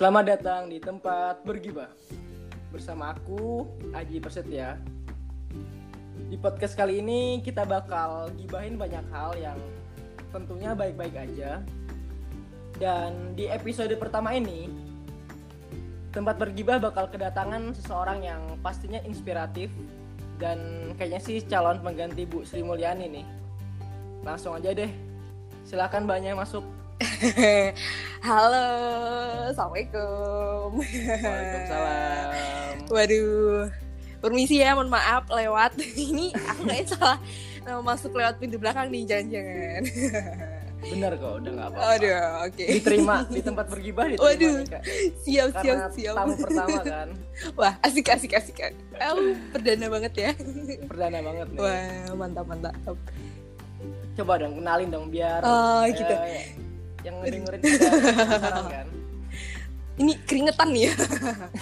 Selamat datang di tempat bergibah bersama aku Aji Persetia. Di podcast kali ini kita bakal gibahin banyak hal yang tentunya baik-baik aja. Dan di episode pertama ini tempat bergibah bakal kedatangan seseorang yang pastinya inspiratif dan kayaknya sih calon pengganti Bu Sri Mulyani nih. Langsung aja deh. Silakan banyak masuk. Halo, assalamualaikum. Waalaikumsalam. Waduh, permisi ya, mohon maaf lewat. Ini aku kayaknya salah mau masuk lewat pintu belakang nih, jangan-jangan. Bener kok, udah nggak apa-apa. Aduh, oke. Diterima di tempat bergibah diterima Waduh, nih, siap, siap, siap. tamu pertama kan, Wah, asik, asik, asik. Oh, perdana banget ya. perdana banget nih. Wah, mantap, mantap. Coba dong kenalin dong biar Oh, eh, gitu. Yang dengerin kita kan. Ini keringetan nih ya.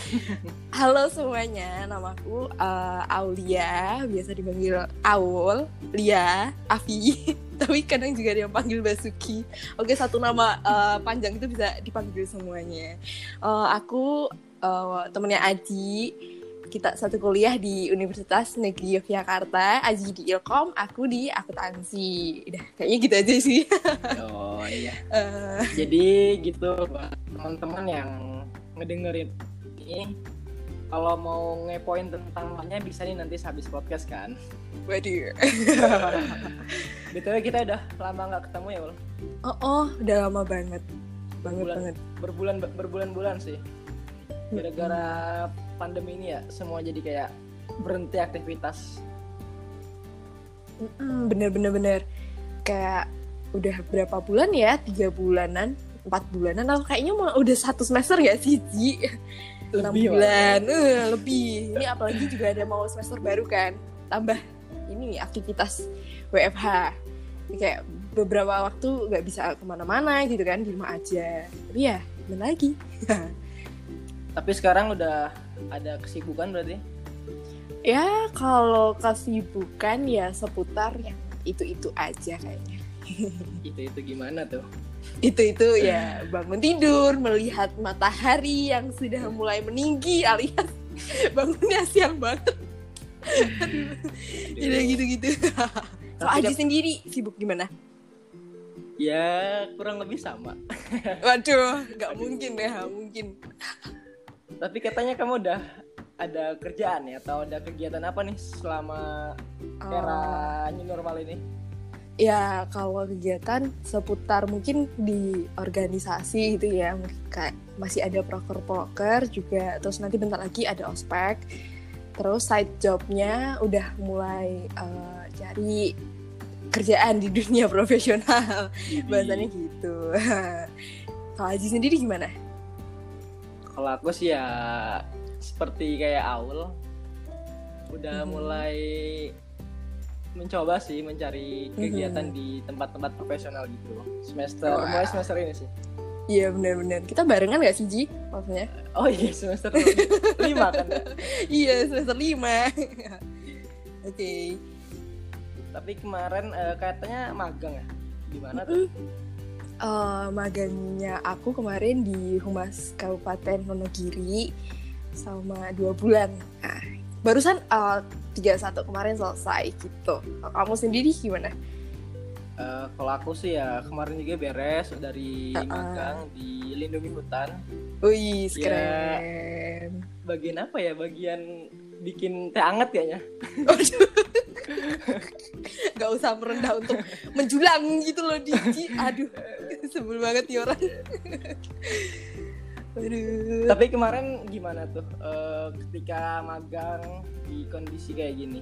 Halo semuanya, namaku eh, Aulia, biasa dipanggil Aul, Lia, Avi, tapi kadang juga yang panggil Basuki. Oke, satu nama eh, panjang itu bisa dipanggil semuanya. Eh, aku eh, temennya Aji, kita satu kuliah di Universitas Negeri Yogyakarta, Aji di Ilkom, aku di akuntansi. Udah, kayaknya gitu aja sih. Oh iya. Eh, Jadi gitu teman-teman yang ngedengerin ini kalau mau ngepoin tentang namanya bisa nih nanti habis podcast kan. waduh. BTW kita udah lama nggak ketemu ya, Ul. Oh, oh, udah lama banget. Banget banget. Berbulan berbulan-bulan sih. Gara-gara pandemi ini ya semua jadi kayak berhenti aktivitas. Bener bener bener. Kayak udah berapa bulan ya? Tiga bulanan empat bulanan. Atau kayaknya mau udah satu semester gak sih Ji? Enam bulan. Eh, lebih. Ini apalagi juga ada mau semester baru kan? Tambah ini aktivitas WFH kayak beberapa waktu nggak bisa ke mana-mana gitu kan? Di rumah aja. Tapi ya gimana lagi. Tapi sekarang udah ada kesibukan berarti. ya kalau kesibukan ya seputar yang itu-itu aja kayaknya Itu itu gimana tuh? itu itu ya bangun tidur melihat matahari yang sudah mulai meninggi alias bangunnya siang banget jadi gitu gitu kalau Aji kat- sendiri sibuk gimana Ya kurang lebih sama. waduh nggak mungkin ya mungkin Tapi katanya kamu udah ada kerjaan ya atau ada kegiatan apa nih selama era new normal ini? ya kalau kegiatan seputar mungkin di organisasi gitu ya mungkin kayak masih ada proker-proker juga terus nanti bentar lagi ada ospek. Terus side jobnya udah mulai eh, cari kerjaan di dunia profesional. Bahasanya gitu. Kalau Aji sendiri gimana Kalau aku sih ya seperti kayak Aul udah Mhm. mulai mencoba sih mencari kegiatan di tempat-tempat profesional gitu. Semester Wah. mulai semester ini sih. Iya benar-benar kita barengan gak sih Ji? Maksudnya? Oh iya semester lima. Kan? Ya? iya semester lima. Oke. Tapi kemarin eh, katanya magang ya? Gimana tuh Eh, magangnya aku kemarin di Humas Kabupaten Wonogiri sama dua bulan. Nah, barusan eh, 31 kemarin selesai gitu. Kamu sendiri gimana? Eh, kalau aku sih ya kemarin juga beres dari Uh-uh. magang di lindungi hutan Wih, Ya. keren. bagian apa ya bagian bikin teh anget kayaknya. Gak usah merendah untuk menjulang gitu loh Diji. Aduh, sebel banget nih orang. Waduh. tapi kemarin gimana tuh eh, ketika magang di kondisi kayak gini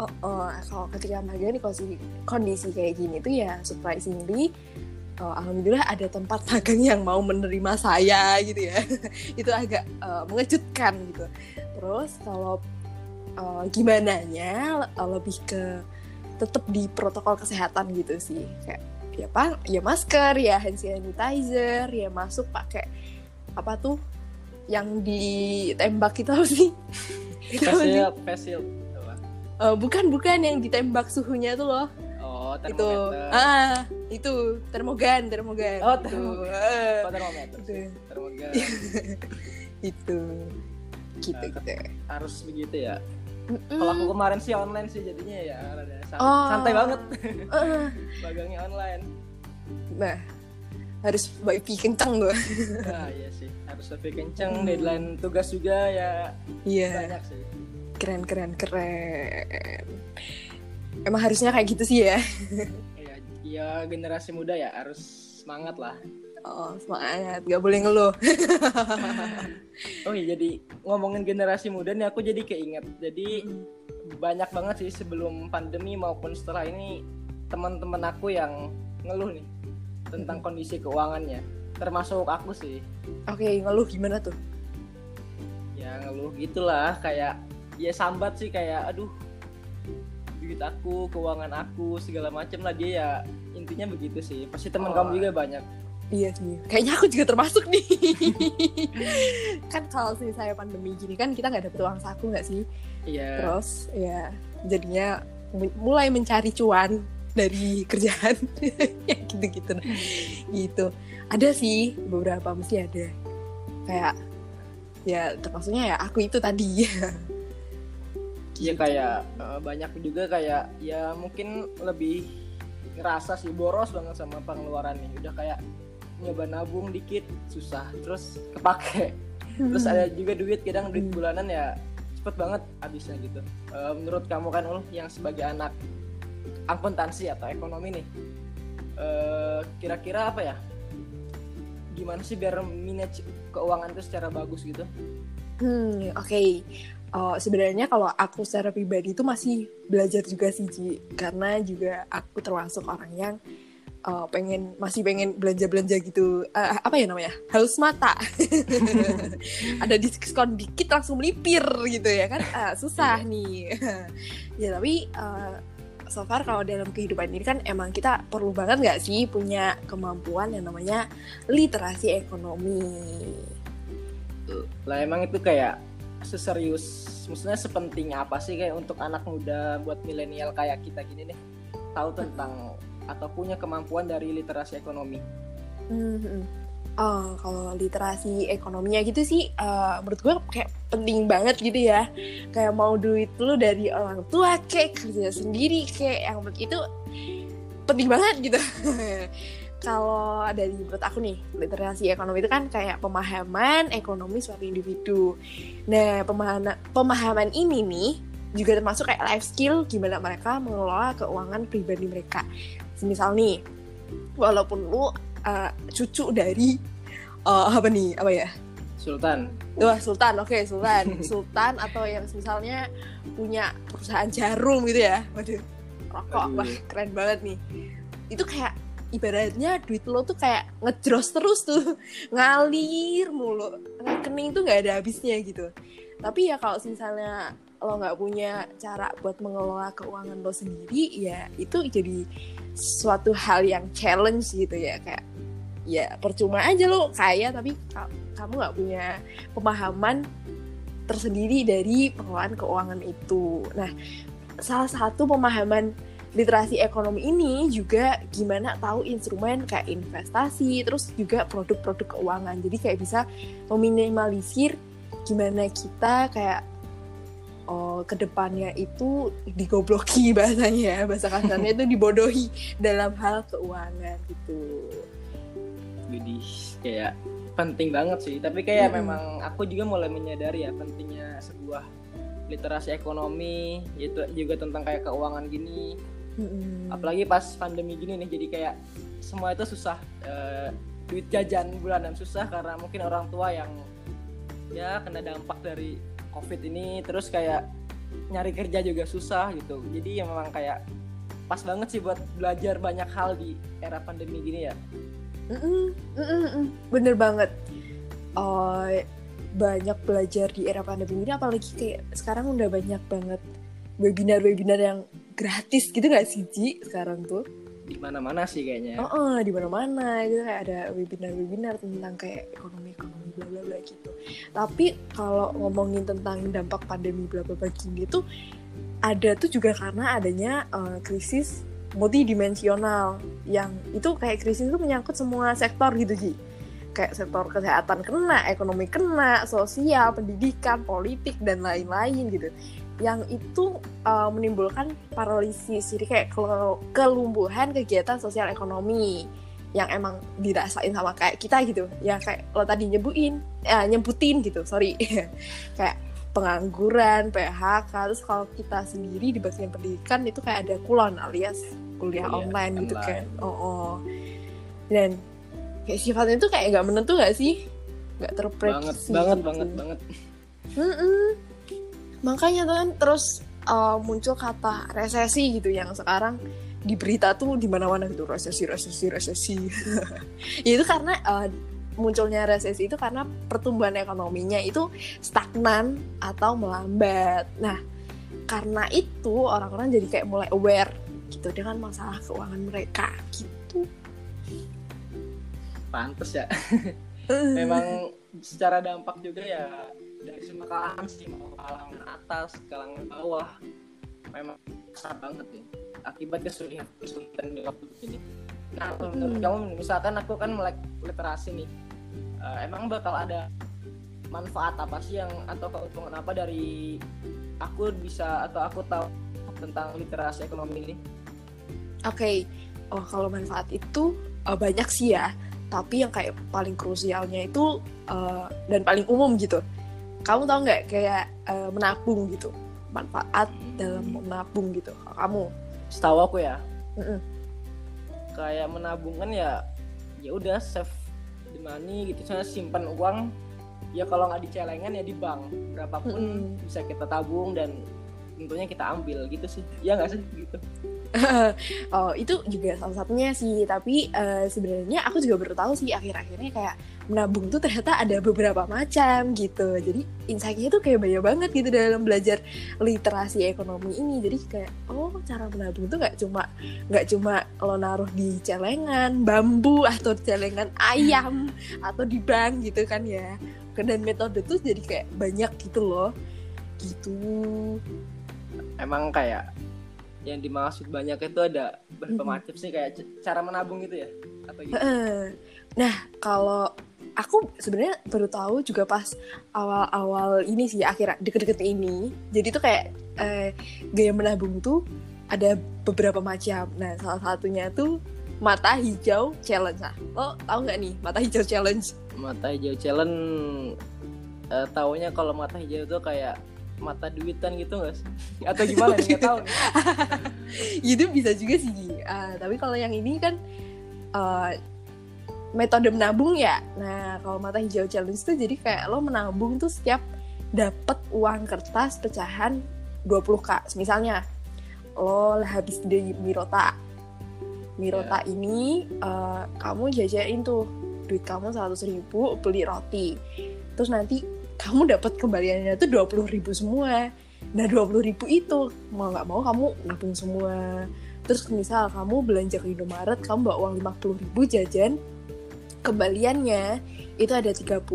Oh, oh, kalau ketika magang di kondisi, kondisi kayak gini tuh ya surprisingly oh, alhamdulillah ada tempat magang yang mau menerima saya gitu ya. Itu agak eh, mengejutkan gitu. Terus kalau eh, gimana nya lebih ke tetap di protokol kesehatan gitu sih. Kayak ya pak ya masker ya hand sanitizer ya masuk pakai apa tuh yang ditembak itu apa sih Itu face shield? Eh, bukan bukan yang ditembak suhunya tuh loh oh itu ah itu termogan termogan Oh, Itu. termogan. Ah, Oh, termometer. Itu. Termogan. itu gitu Nah, gitu Harus begitu ya. Mm-mm. Kalau aku kemarin sih online sih jadinya ya rada san- Oh. santai banget Ah, magangnya online. nah harus wifi kenceng gue Nah, iya sih. Harus lebih kenceng, Hmm. deadline tugas juga ya iya banyak sih. keren keren keren emang harusnya kayak gitu sih ya Ya, ya generasi muda ya harus semangat lah. Oh semangat gak boleh ngeluh Oh iya jadi ngomongin generasi muda nih aku jadi keinget. Jadi banyak banget sih sebelum pandemi maupun setelah ini teman-teman aku yang ngeluh nih tentang kondisi keuangannya. Termasuk aku sih. oke ngeluh gimana tuh Ya ngeluh gitulah kayak ya sambat sih kayak aduh duit aku, keuangan aku segala macem lah dia ya intinya begitu sih. Pasti teman Oh. kamu juga banyak. Iya sih, kayaknya aku juga termasuk nih. kan kalau sih saya pandemi gini kan kita nggak dapet uang saku nggak sih? Iya. Terus ya jadinya mu- mulai mencari cuan dari kerjaan ya gitu-gitu nah. gitu. Ada sih beberapa mesti ada kayak ya termasuknya ya aku itu tadi. Iya kayak eh, banyak juga kayak ya mungkin lebih ngerasa sih boros banget sama pengeluaran nih. Udah kayak nyoba nabung dikit susah, terus kepake. Terus ada juga duit kadang duit Hmm. bulanan ya cepet banget habisnya gitu. Eh, menurut kamu kan Ul yang sebagai anak akuntansi atau ekonomi nih, eh, kira-kira apa ya? Gimana sih biar manage keuangan itu secara bagus gitu? Hmm, oke. Oh, sebenarnya kalau aku secara pribadi itu masih belajar juga sih, Ji. Karena juga aku termasuk orang yang uh, pengen masih pengen belanja-belanja gitu. Uh, apa ya namanya? Haus mata. Ada diskon dikit langsung melipir gitu ya kan? Ah, susah nih. ya tapi uh, so far kalau dalam kehidupan ini kan emang kita perlu banget nggak sih punya kemampuan yang namanya literasi ekonomi. lah emang itu kayak seserius maksudnya sepenting apa sih kayak untuk anak muda buat milenial kayak kita gini nih tahu tentang atau punya kemampuan dari literasi ekonomi Hmm, Oh, kalau literasi ekonominya gitu sih, eh, menurut gue kayak penting banget gitu ya. Kayak mau duit lu dari orang tua, kayak kerja sendiri, kayak yang itu penting banget gitu. kalau dari menurut aku nih, literasi ekonomi itu kan kayak pemahaman ekonomi suatu individu. Nah, pemahaman pemahaman ini nih juga termasuk kayak life skill gimana mereka mengelola keuangan pribadi mereka. Misal nih, walaupun lu uh, cucu dari uh, apa nih apa ya? Sultan. Wah Sultan oke Sultan. Sultan atau yang misalnya punya perusahaan jarum gitu ya. Waduh rokok. Aduh. wah keren banget nih. Itu kayak ibaratnya duit lo tuh kayak ngejros terus tuh. Ngalir mulu. Rekening tuh nggak ada habisnya gitu. Tapi ya kalau misalnya lo nggak punya cara buat mengelola keuangan lo sendiri ya itu jadi suatu hal yang challenge gitu ya kayak ya percuma aja lo kaya tapi ka- kamu nggak punya pemahaman tersendiri dari pengelolaan keuangan itu. Nah, salah satu pemahaman literasi ekonomi ini juga gimana tahu instrumen kayak investasi, terus juga produk-produk keuangan. Jadi kayak bisa meminimalisir gimana kita kayak oh ke depannya itu digobloki bahasanya ya bahasa kasarnya itu dibodohi dalam hal keuangan gitu. jadi kayak penting banget sih tapi kayak Mm-mm. memang aku juga mulai menyadari ya pentingnya sebuah literasi ekonomi yaitu juga tentang kayak keuangan gini Mm-mm. apalagi pas pandemi gini nih jadi kayak semua itu susah Eh, duit jajan bulanan susah karena mungkin orang tua yang ya kena dampak dari covid ini terus kayak nyari kerja juga susah gitu jadi ya memang kayak pas banget sih buat belajar banyak hal di era pandemi gini ya Mm-mm, mm-mm, mm. bener banget. Oh, banyak belajar di era pandemi ini, apalagi kayak sekarang udah banyak banget webinar-webinar yang gratis gitu gak sih Ji sekarang tuh? di mana-mana sih kayaknya Oh, oh, di mana-mana gitu kayak ada webinar-webinar tentang kayak ekonomi-ekonomi bla bla bla gitu. Tapi kalau ngomongin tentang dampak pandemi bla bla bla gini tuh ada tuh juga karena adanya eh, krisis multidimensional yang itu kayak krisis itu menyangkut semua sektor gitu Ji kayak sektor kesehatan kena, ekonomi kena, sosial, pendidikan, politik dan lain-lain gitu. Yang itu uh, menimbulkan paralisis, jadi kayak kelumpuhan kegiatan sosial ekonomi yang emang dirasain sama kayak kita gitu. Ya kayak lo tadi nyebutin, ya nyebutin gitu, sorry. kayak pengangguran, PHK, terus kalau kita sendiri di bagian pendidikan itu kayak ada kulon alias kuliah oh, online iya, gitu online. kan. Oh, oh. Dan kayak sifatnya tuh kayak nggak menentu gak sih nggak terprediksi banget banget gitu. banget banget mm -mm. makanya tuh kan terus uh, muncul kata resesi gitu yang sekarang di berita tuh di mana-mana gitu resesi resesi resesi. Ya itu karena uh, munculnya resesi itu karena pertumbuhan ekonominya itu stagnan atau melambat. Nah karena itu orang-orang jadi kayak mulai aware gitu dengan masalah keuangan mereka gitu. Pantes ya. Memang secara dampak juga ya dari semua kalangan sih mau kalangan atas kalangan bawah. Memang besar banget ya akibat kesulitan kesulitan di waktu ini nah hmm. kamu misalkan aku kan melek literasi nih uh, emang bakal ada manfaat apa sih yang atau keuntungan apa dari aku bisa atau aku tahu tentang literasi ekonomi ini? Oke, okay. oh kalau manfaat itu uh, banyak sih ya tapi yang kayak paling krusialnya itu uh, dan paling umum gitu kamu tahu nggak kayak uh, menabung gitu manfaat dalam menabung gitu kamu setahu aku ya mm -mm. kayak menabung kan ya ya udah save the money gitu saya simpan uang ya kalau nggak di celengan ya di bank berapapun mm -mm. bisa kita tabung dan tentunya kita ambil gitu sih. Ya nggak sih? Gitu. Oh itu juga salah satunya sih. Tapi uh, sebenarnya aku juga baru tahu sih akhir-akhirnya kayak menabung tuh ternyata ada beberapa macam gitu. Jadi insightnya tuh kayak banyak banget gitu dalam belajar literasi ekonomi ini. Jadi kayak oh cara menabung tuh nggak cuma nggak cuma lo naruh di celengan bambu atau celengan ayam atau di bank gitu kan ya. Dan metode tuh jadi kayak banyak gitu loh. Gitu emang kayak yang dimaksud banyak itu ada beberapa mm-hmm. macam sih kayak cara menabung gitu ya? Atau gitu? nah kalau aku sebenarnya baru tahu juga pas awal-awal ini sih akhir deket-deket ini. Jadi tuh kayak eh, gaya menabung tuh ada beberapa macam. Nah salah satunya tuh mata hijau challenge. Nah lo tahu nggak nih mata hijau challenge? Mata hijau challenge uh, taunya kalau mata hijau itu kayak mata duitan gitu nggak sih? Atau gimana nggak tahu. Itu bisa juga sih uh, tapi kalau yang ini kan uh, metode menabung ya. Nah kalau mata hijau challenge itu jadi kayak lo menabung tuh setiap dapat uang kertas pecahan 20k misalnya. Lo habis di Mirota. Mirota yeah. ini uh, kamu jajain tuh. Duit kamu seratus ribu beli roti. Terus nanti kamu dapat kembaliannya tuh dua puluh ribu semua. Nah dua puluh ribu itu mau nggak mau kamu nabung semua. Terus misal kamu belanja ke Indomaret kamu bawa uang lima puluh ribu jajan kembaliannya itu ada 30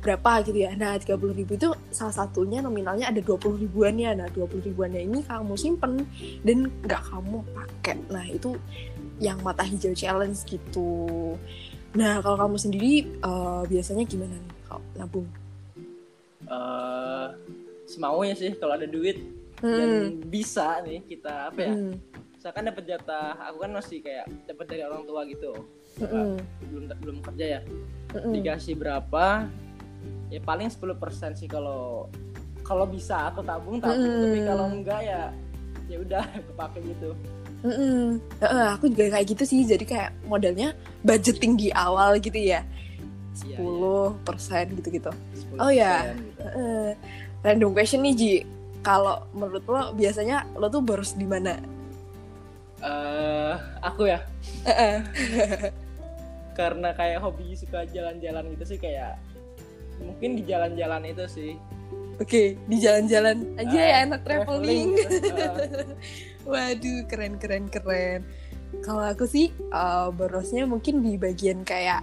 berapa gitu ya. Nah 30 ribu itu salah satunya nominalnya ada 20 ribuannya. Nah 20 ribuannya ini kamu simpen dan nggak kamu pakai. Nah itu yang mata hijau challenge gitu. Nah kalau kamu sendiri uh, biasanya gimana nih? Kalau nabung uh, semaunya sih kalau ada duit hmm. dan bisa nih kita apa ya hmm. misalkan dapat jatah aku kan masih kayak dapat dari orang tua gitu hmm. belum belum kerja ya hmm. dikasih berapa ya paling 10% sih kalau kalau bisa aku tabung tabung hmm. tapi kalau enggak ya ya udah kepake gitu Mm -mm. Uh, aku juga kayak gitu sih jadi kayak modalnya budgeting di awal gitu ya 10% iya, iya. gitu-gitu. Oh ya, gitu. uh, random question nih Ji. Kalau menurut lo biasanya lo tuh boros di mana? Uh, aku ya. Uh -uh. Karena kayak hobi suka jalan-jalan gitu sih kayak mungkin di jalan-jalan itu sih. Oke, okay, di jalan-jalan aja uh, ya enak traveling. uh. Waduh, keren keren keren. Kalau aku sih uh, borosnya mungkin di bagian kayak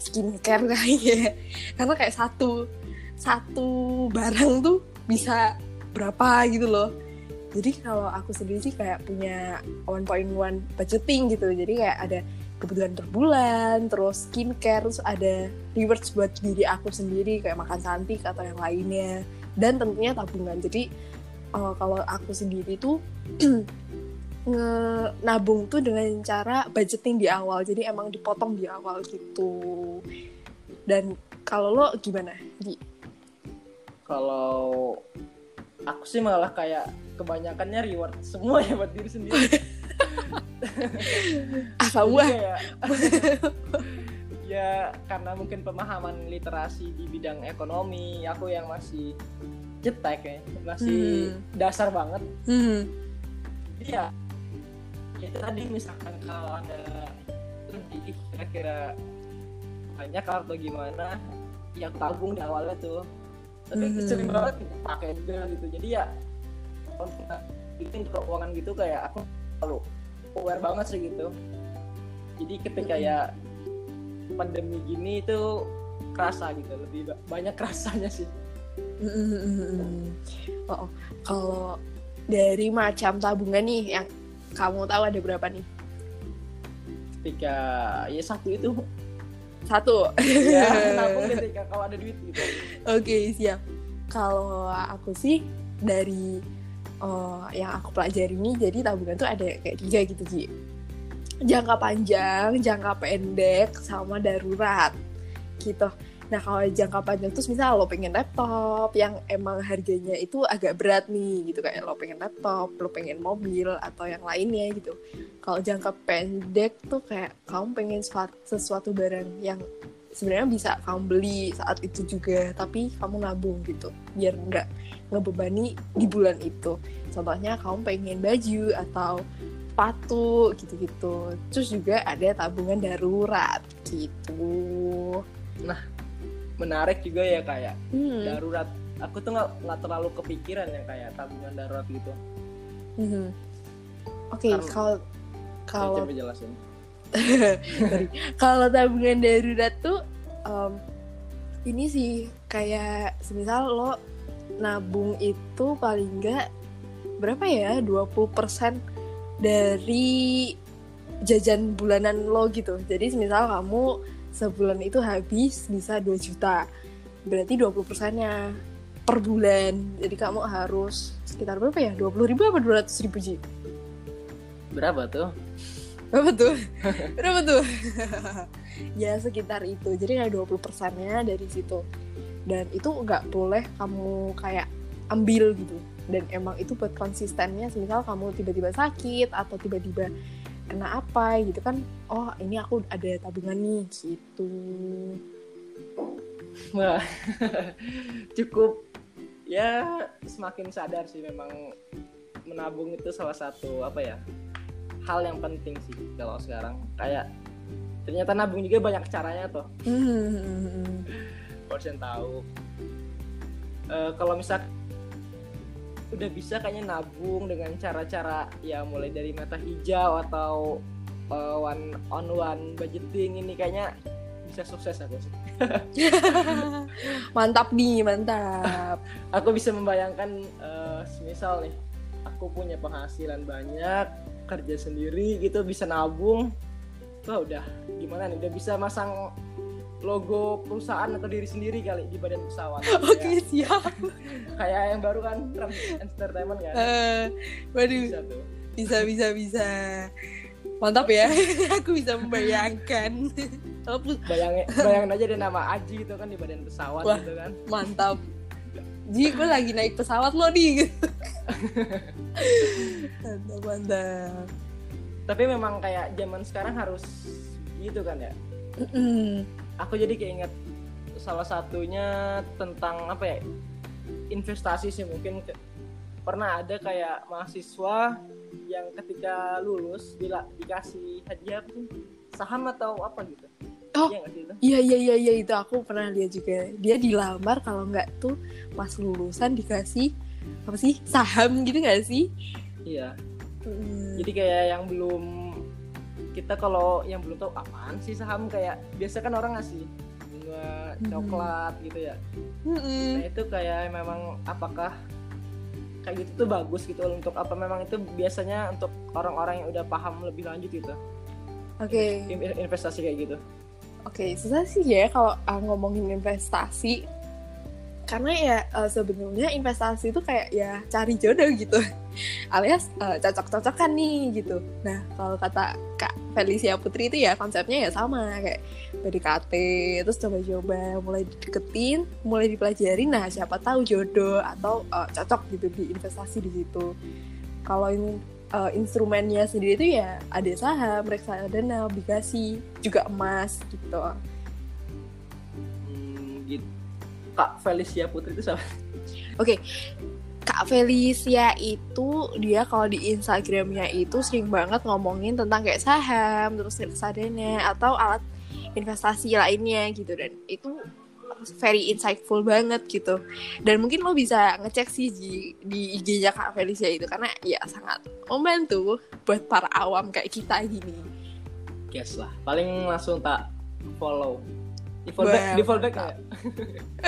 skincare kayaknya karena kayak satu satu barang tuh bisa berapa gitu loh. Jadi kalau aku sendiri sih kayak punya 1.1 budgeting gitu. Jadi kayak ada kebutuhan per bulan terus skincare terus ada rewards buat diri aku sendiri kayak makan cantik atau yang lainnya. Dan tentunya tabungan. Jadi uh, kalau aku sendiri tuh nge nabung tuh dengan cara budgeting di awal jadi emang dipotong di awal gitu dan kalau lo gimana Gi? Kalau aku sih malah kayak kebanyakannya reward semua ya buat diri sendiri. Apa gua? ya karena mungkin pemahaman literasi di bidang ekonomi aku yang masih jetek ya masih hmm. dasar banget hmm. ya itu tadi misalkan kalau ada lebih kira-kira banyak atau gimana yang tabung di awalnya tuh tapi hmm. sering banget pakai juga gitu jadi ya kalau kita bikin keuangan gitu kayak aku selalu aware banget sih gitu jadi ketika hmm. ya pandemi gini itu kerasa gitu lebih banyak kerasanya sih hmm. oh, kalau dari macam tabungan nih yang kamu tahu ada berapa nih? Ketika ya satu itu. Satu. Ya ketika kalau ada duit gitu? Oke okay, siap. Kalau aku sih dari uh, yang aku pelajari ini jadi tabungan tuh ada kayak tiga gitu Ji jangka panjang, jangka pendek, sama darurat gitu. Nah kalau jangka panjang tuh misal lo pengen laptop yang emang harganya itu agak berat nih gitu kayak lo pengen laptop, lo pengen mobil atau yang lainnya gitu. Kalau jangka pendek tuh kayak kamu pengen sesuatu, sesuatu barang yang sebenarnya bisa kamu beli saat itu juga tapi kamu nabung gitu. Biar nggak ngebebani di bulan itu. Contohnya kamu pengen baju atau sepatu gitu-gitu. Terus juga ada tabungan darurat gitu. Nah menarik juga ya kayak hmm. darurat aku tuh nggak nggak terlalu kepikiran ya kayak tabungan darurat gitu hmm. oke okay, kalau kalau jelasin kalau tabungan darurat tuh um, ini sih kayak semisal lo nabung itu paling enggak berapa ya 20% dari jajan bulanan lo gitu. Jadi misal kamu sebulan itu habis bisa 2 juta. Berarti 20 persennya per bulan. Jadi kamu harus sekitar berapa ya? 20 ribu apa 200 ribu Ji? Berapa tuh? Berapa tuh? berapa tuh? ya sekitar itu. Jadi kayak 20 persennya dari situ. Dan itu nggak boleh kamu kayak ambil gitu dan emang itu buat konsistennya misal kamu tiba-tiba sakit atau tiba-tiba kena apa gitu kan oh ini aku ada tabungan nih gitu. Wah cukup. Ya semakin sadar sih memang menabung itu salah satu apa ya hal yang penting sih kalau sekarang. Kayak ternyata nabung juga banyak caranya tuh kalau tahu uh, kalau misal udah bisa kayaknya nabung dengan cara-cara ya mulai dari mata hijau atau uh, one on one budgeting ini kayaknya bisa sukses aku sih. mantap nih, mantap. aku bisa membayangkan uh, misal nih aku punya penghasilan banyak, kerja sendiri gitu bisa nabung. Wah udah gimana nih udah bisa masang logo perusahaan atau diri sendiri kali di badan pesawat. Oke okay, siap. kayak yang baru kan Trump Entertainment kan. Uh, waduh. Bisa, tuh. bisa bisa bisa. Mantap ya. Aku bisa membayangkan. Bayangin bayangin aja deh nama Aji itu kan di badan pesawat Wah, gitu kan. Mantap. Ji, gue lagi naik pesawat lo nih. mantap, mantap. Tapi memang kayak zaman sekarang harus gitu kan ya. Mm aku jadi keinget salah satunya tentang apa ya investasi sih mungkin ke, pernah ada kayak mahasiswa yang ketika lulus bila dikasih hadiah saham atau apa gitu Oh iya iya iya iya itu aku pernah lihat juga dia dilamar kalau nggak tuh pas lulusan dikasih apa sih saham gitu nggak sih? Iya. Hmm. Jadi kayak yang belum kita kalau yang belum tahu apaan sih saham? Kayak biasa kan orang ngasih bunga coklat gitu ya. Hmm. nah itu kayak memang apakah kayak gitu tuh bagus gitu untuk apa? Memang itu biasanya untuk orang-orang yang udah paham lebih lanjut gitu. Oke. Okay. investasi kayak gitu. Oke okay, susah sih ya kalau uh, ngomongin investasi. Karena ya uh, sebenarnya investasi itu kayak ya cari jodoh gitu. Alias uh, cocok-cocokan nih gitu. Nah kalau kata kak Felicia Putri itu ya konsepnya ya sama kayak PDKT terus coba-coba mulai deketin mulai dipelajari nah siapa tahu jodoh atau uh, cocok gitu di investasi di situ kalau ini uh, instrumennya sendiri itu ya ada saham, reksadana, obligasi, juga emas gitu. Hmm, gitu Kak Felicia Putri itu siapa? Oke, okay. Kak Felicia itu dia kalau di Instagramnya itu sering banget ngomongin tentang kayak saham, terus reksadana atau alat investasi lainnya gitu. Dan itu very insightful banget gitu. Dan mungkin lo bisa ngecek sih di, di IG-nya Kak Felicia itu karena ya sangat membantu buat para awam kayak kita gini. Yes lah. Paling langsung tak follow. Di follow back di follow back gak?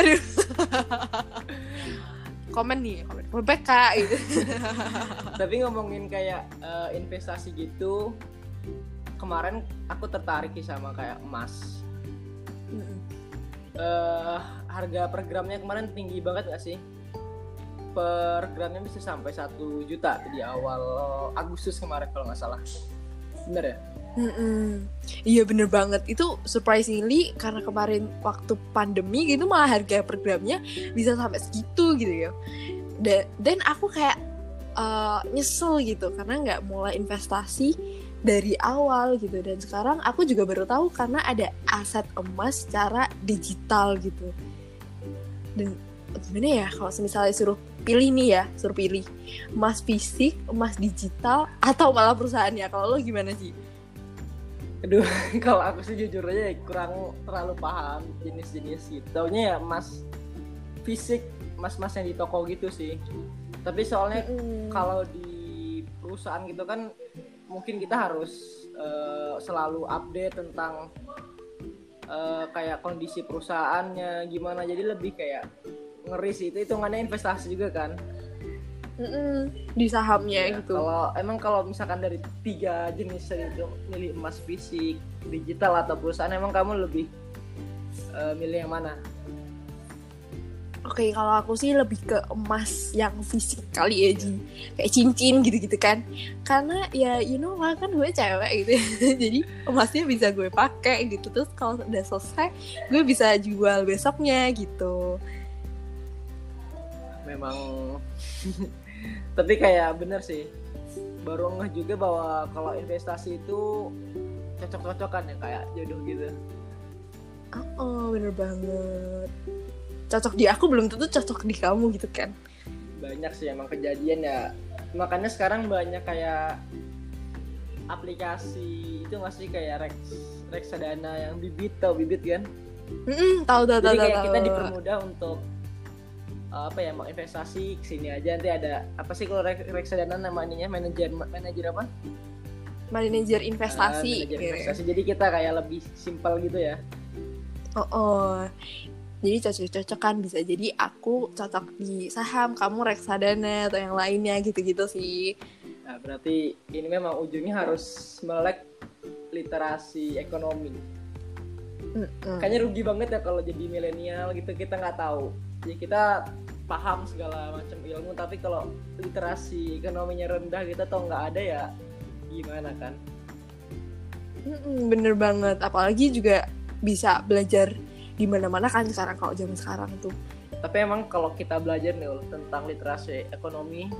aduh komen nih komen. Kak gitu. Tapi ngomongin kayak uh, investasi gitu kemarin aku tertarik sih sama kayak emas. Uh, harga per gramnya kemarin tinggi banget gak sih? Per gramnya bisa sampai satu juta di awal Agustus kemarin kalau nggak salah. Bener ya Mm-mm. Iya bener banget itu surprisingly karena kemarin waktu pandemi gitu malah harga per gramnya bisa sampai segitu gitu ya. Dan dan aku kayak uh, nyesel gitu karena nggak mulai investasi dari awal gitu dan sekarang aku juga baru tahu karena ada aset emas secara digital gitu. Dan gimana ya kalau misalnya suruh pilih nih ya suruh pilih emas fisik emas digital atau malah perusahaannya kalau lo gimana sih aduh kalau aku sih jujur aja kurang terlalu paham jenis-jenis gitu. Taunya ya emas fisik emas-emas yang di toko gitu sih. Tapi soalnya mm. kalau di perusahaan gitu kan mungkin kita harus uh, selalu update tentang uh, kayak kondisi perusahaannya gimana. Jadi lebih kayak ngeri sih. Itu hitungannya investasi juga kan Mm-mm, di sahamnya ya, gitu. Kalau emang kalau misalkan dari tiga jenis itu milih emas fisik, digital atau perusahaan, emang kamu lebih uh, milih yang mana? Oke, okay, kalau aku sih lebih ke emas yang fisik kali ya, Ji. Kayak cincin gitu-gitu kan. Karena ya you know lah kan gue cewek gitu. Jadi emasnya bisa gue pakai gitu. Terus kalau udah selesai, gue bisa jual besoknya gitu. Memang. Tapi kayak bener sih. Baru ngeh juga bahwa kalau investasi itu cocok-cocokan ya kayak jodoh gitu. Oh, oh bener banget. Cocok di aku belum tentu cocok di kamu gitu kan. Banyak sih emang kejadian ya. Makanya sekarang banyak kayak aplikasi itu masih kayak Rex reksadana yang bibit tau bibit kan? Mm -mm, tahu tahu tahu kayak kita dipermudah untuk apa ya mau investasi sini aja. Nanti ada apa sih kalau reksadana namanya manajer manajer apa? Manajer investasi, uh, manajer investasi. Jadi kita kayak lebih simpel gitu ya. Oh, oh. jadi cocok-cocok kan bisa jadi aku cocok di saham kamu reksadana atau yang lainnya gitu-gitu sih. Nah, berarti ini memang ujungnya harus melek literasi ekonomi. Mm -mm. kayaknya rugi banget ya kalau jadi milenial gitu kita nggak tahu jadi kita paham segala macam ilmu tapi kalau literasi ekonominya rendah kita tau nggak ada ya gimana kan? Bener banget. Apalagi juga bisa belajar di mana-mana kan sekarang kalau zaman sekarang tuh. Tapi emang kalau kita belajar nih tentang literasi ekonomi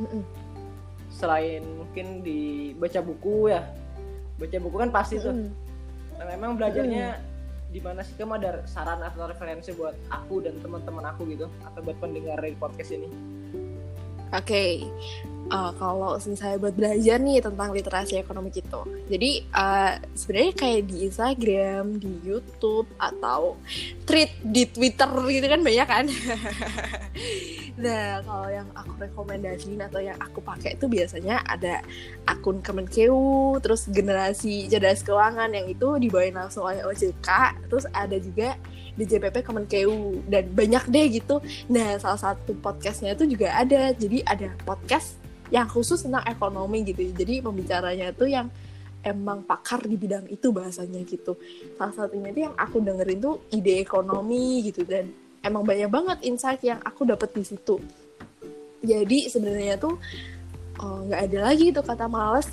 selain mungkin di baca buku ya baca buku kan pasti tuh. Nah, memang belajarnya di mana sih kamu ada saran atau referensi buat aku dan teman-teman aku gitu atau buat pendengar dari podcast ini? Oke, okay. Uh, kalau saya buat belajar nih tentang literasi ekonomi gitu. Jadi uh, sebenarnya kayak di Instagram, di YouTube atau tweet di Twitter gitu kan banyak kan. nah kalau yang aku rekomendasiin atau yang aku pakai itu biasanya ada akun Kemenkeu, terus generasi cerdas keuangan yang itu dibawain langsung oleh OJK, terus ada juga di JPP Kemenkeu dan banyak deh gitu. Nah salah satu podcastnya itu juga ada, jadi ada podcast yang khusus tentang ekonomi gitu. Jadi pembicaranya itu yang emang pakar di bidang itu bahasanya gitu. Salah satunya itu yang aku dengerin tuh ide ekonomi gitu. Dan emang banyak banget insight yang aku dapat di situ. Jadi sebenarnya tuh oh, nggak oh, ada lagi tuh kata males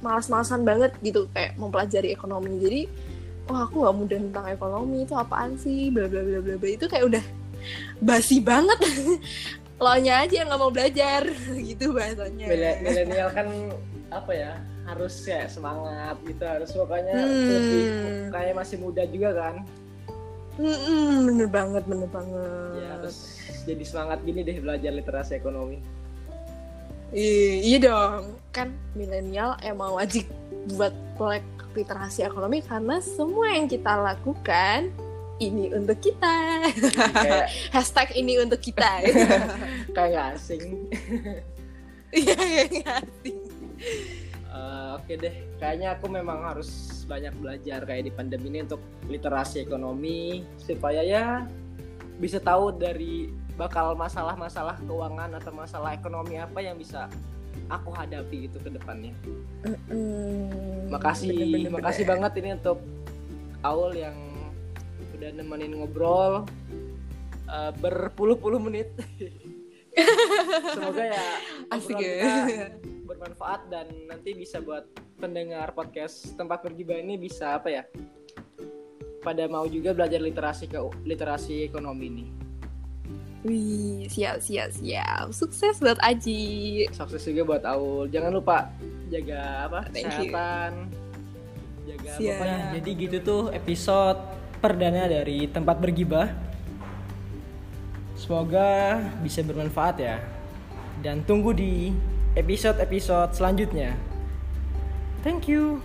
malas-malasan banget gitu kayak mempelajari ekonomi. Jadi wah oh, aku nggak mudah tentang ekonomi itu apaan sih? Bla bla bla bla. Itu kayak udah basi banget lo nya aja yang nggak mau belajar gitu bahasanya. Milenial kan apa ya harus ya semangat gitu harus pokoknya hmm. lebih kayak masih muda juga kan? Hmm, bener banget bener banget. Ya harus jadi semangat gini deh belajar literasi ekonomi. I iya dong. Kan milenial emang wajib buat proyek literasi ekonomi karena semua yang kita lakukan ini untuk kita. Kayak, hashtag ini untuk kita. Kayak gak asing. Iya kayak asing. Uh, oke okay deh. Kayaknya aku memang harus banyak belajar kayak di pandemi ini untuk literasi ekonomi supaya ya bisa tahu dari bakal masalah-masalah keuangan atau masalah ekonomi apa yang bisa aku hadapi itu ke depannya. Mm, makasih, bener, bener, makasih bener. banget ini untuk Aul yang udah nemenin ngobrol uh, berpuluh-puluh menit. Semoga ya asik ya. bermanfaat dan nanti bisa buat pendengar podcast tempat bergibah ini bisa apa ya? Pada mau juga belajar literasi ke literasi ekonomi ini. Wih, siap siap siap. Sukses buat Aji. Sukses juga buat Aul. Jangan lupa jaga apa? Thank kesehatan. You. Jaga siap. pokoknya. Jadi gitu tuh episode perdana dari tempat bergibah. Semoga bisa bermanfaat ya. Dan tunggu di episode-episode selanjutnya. Thank you.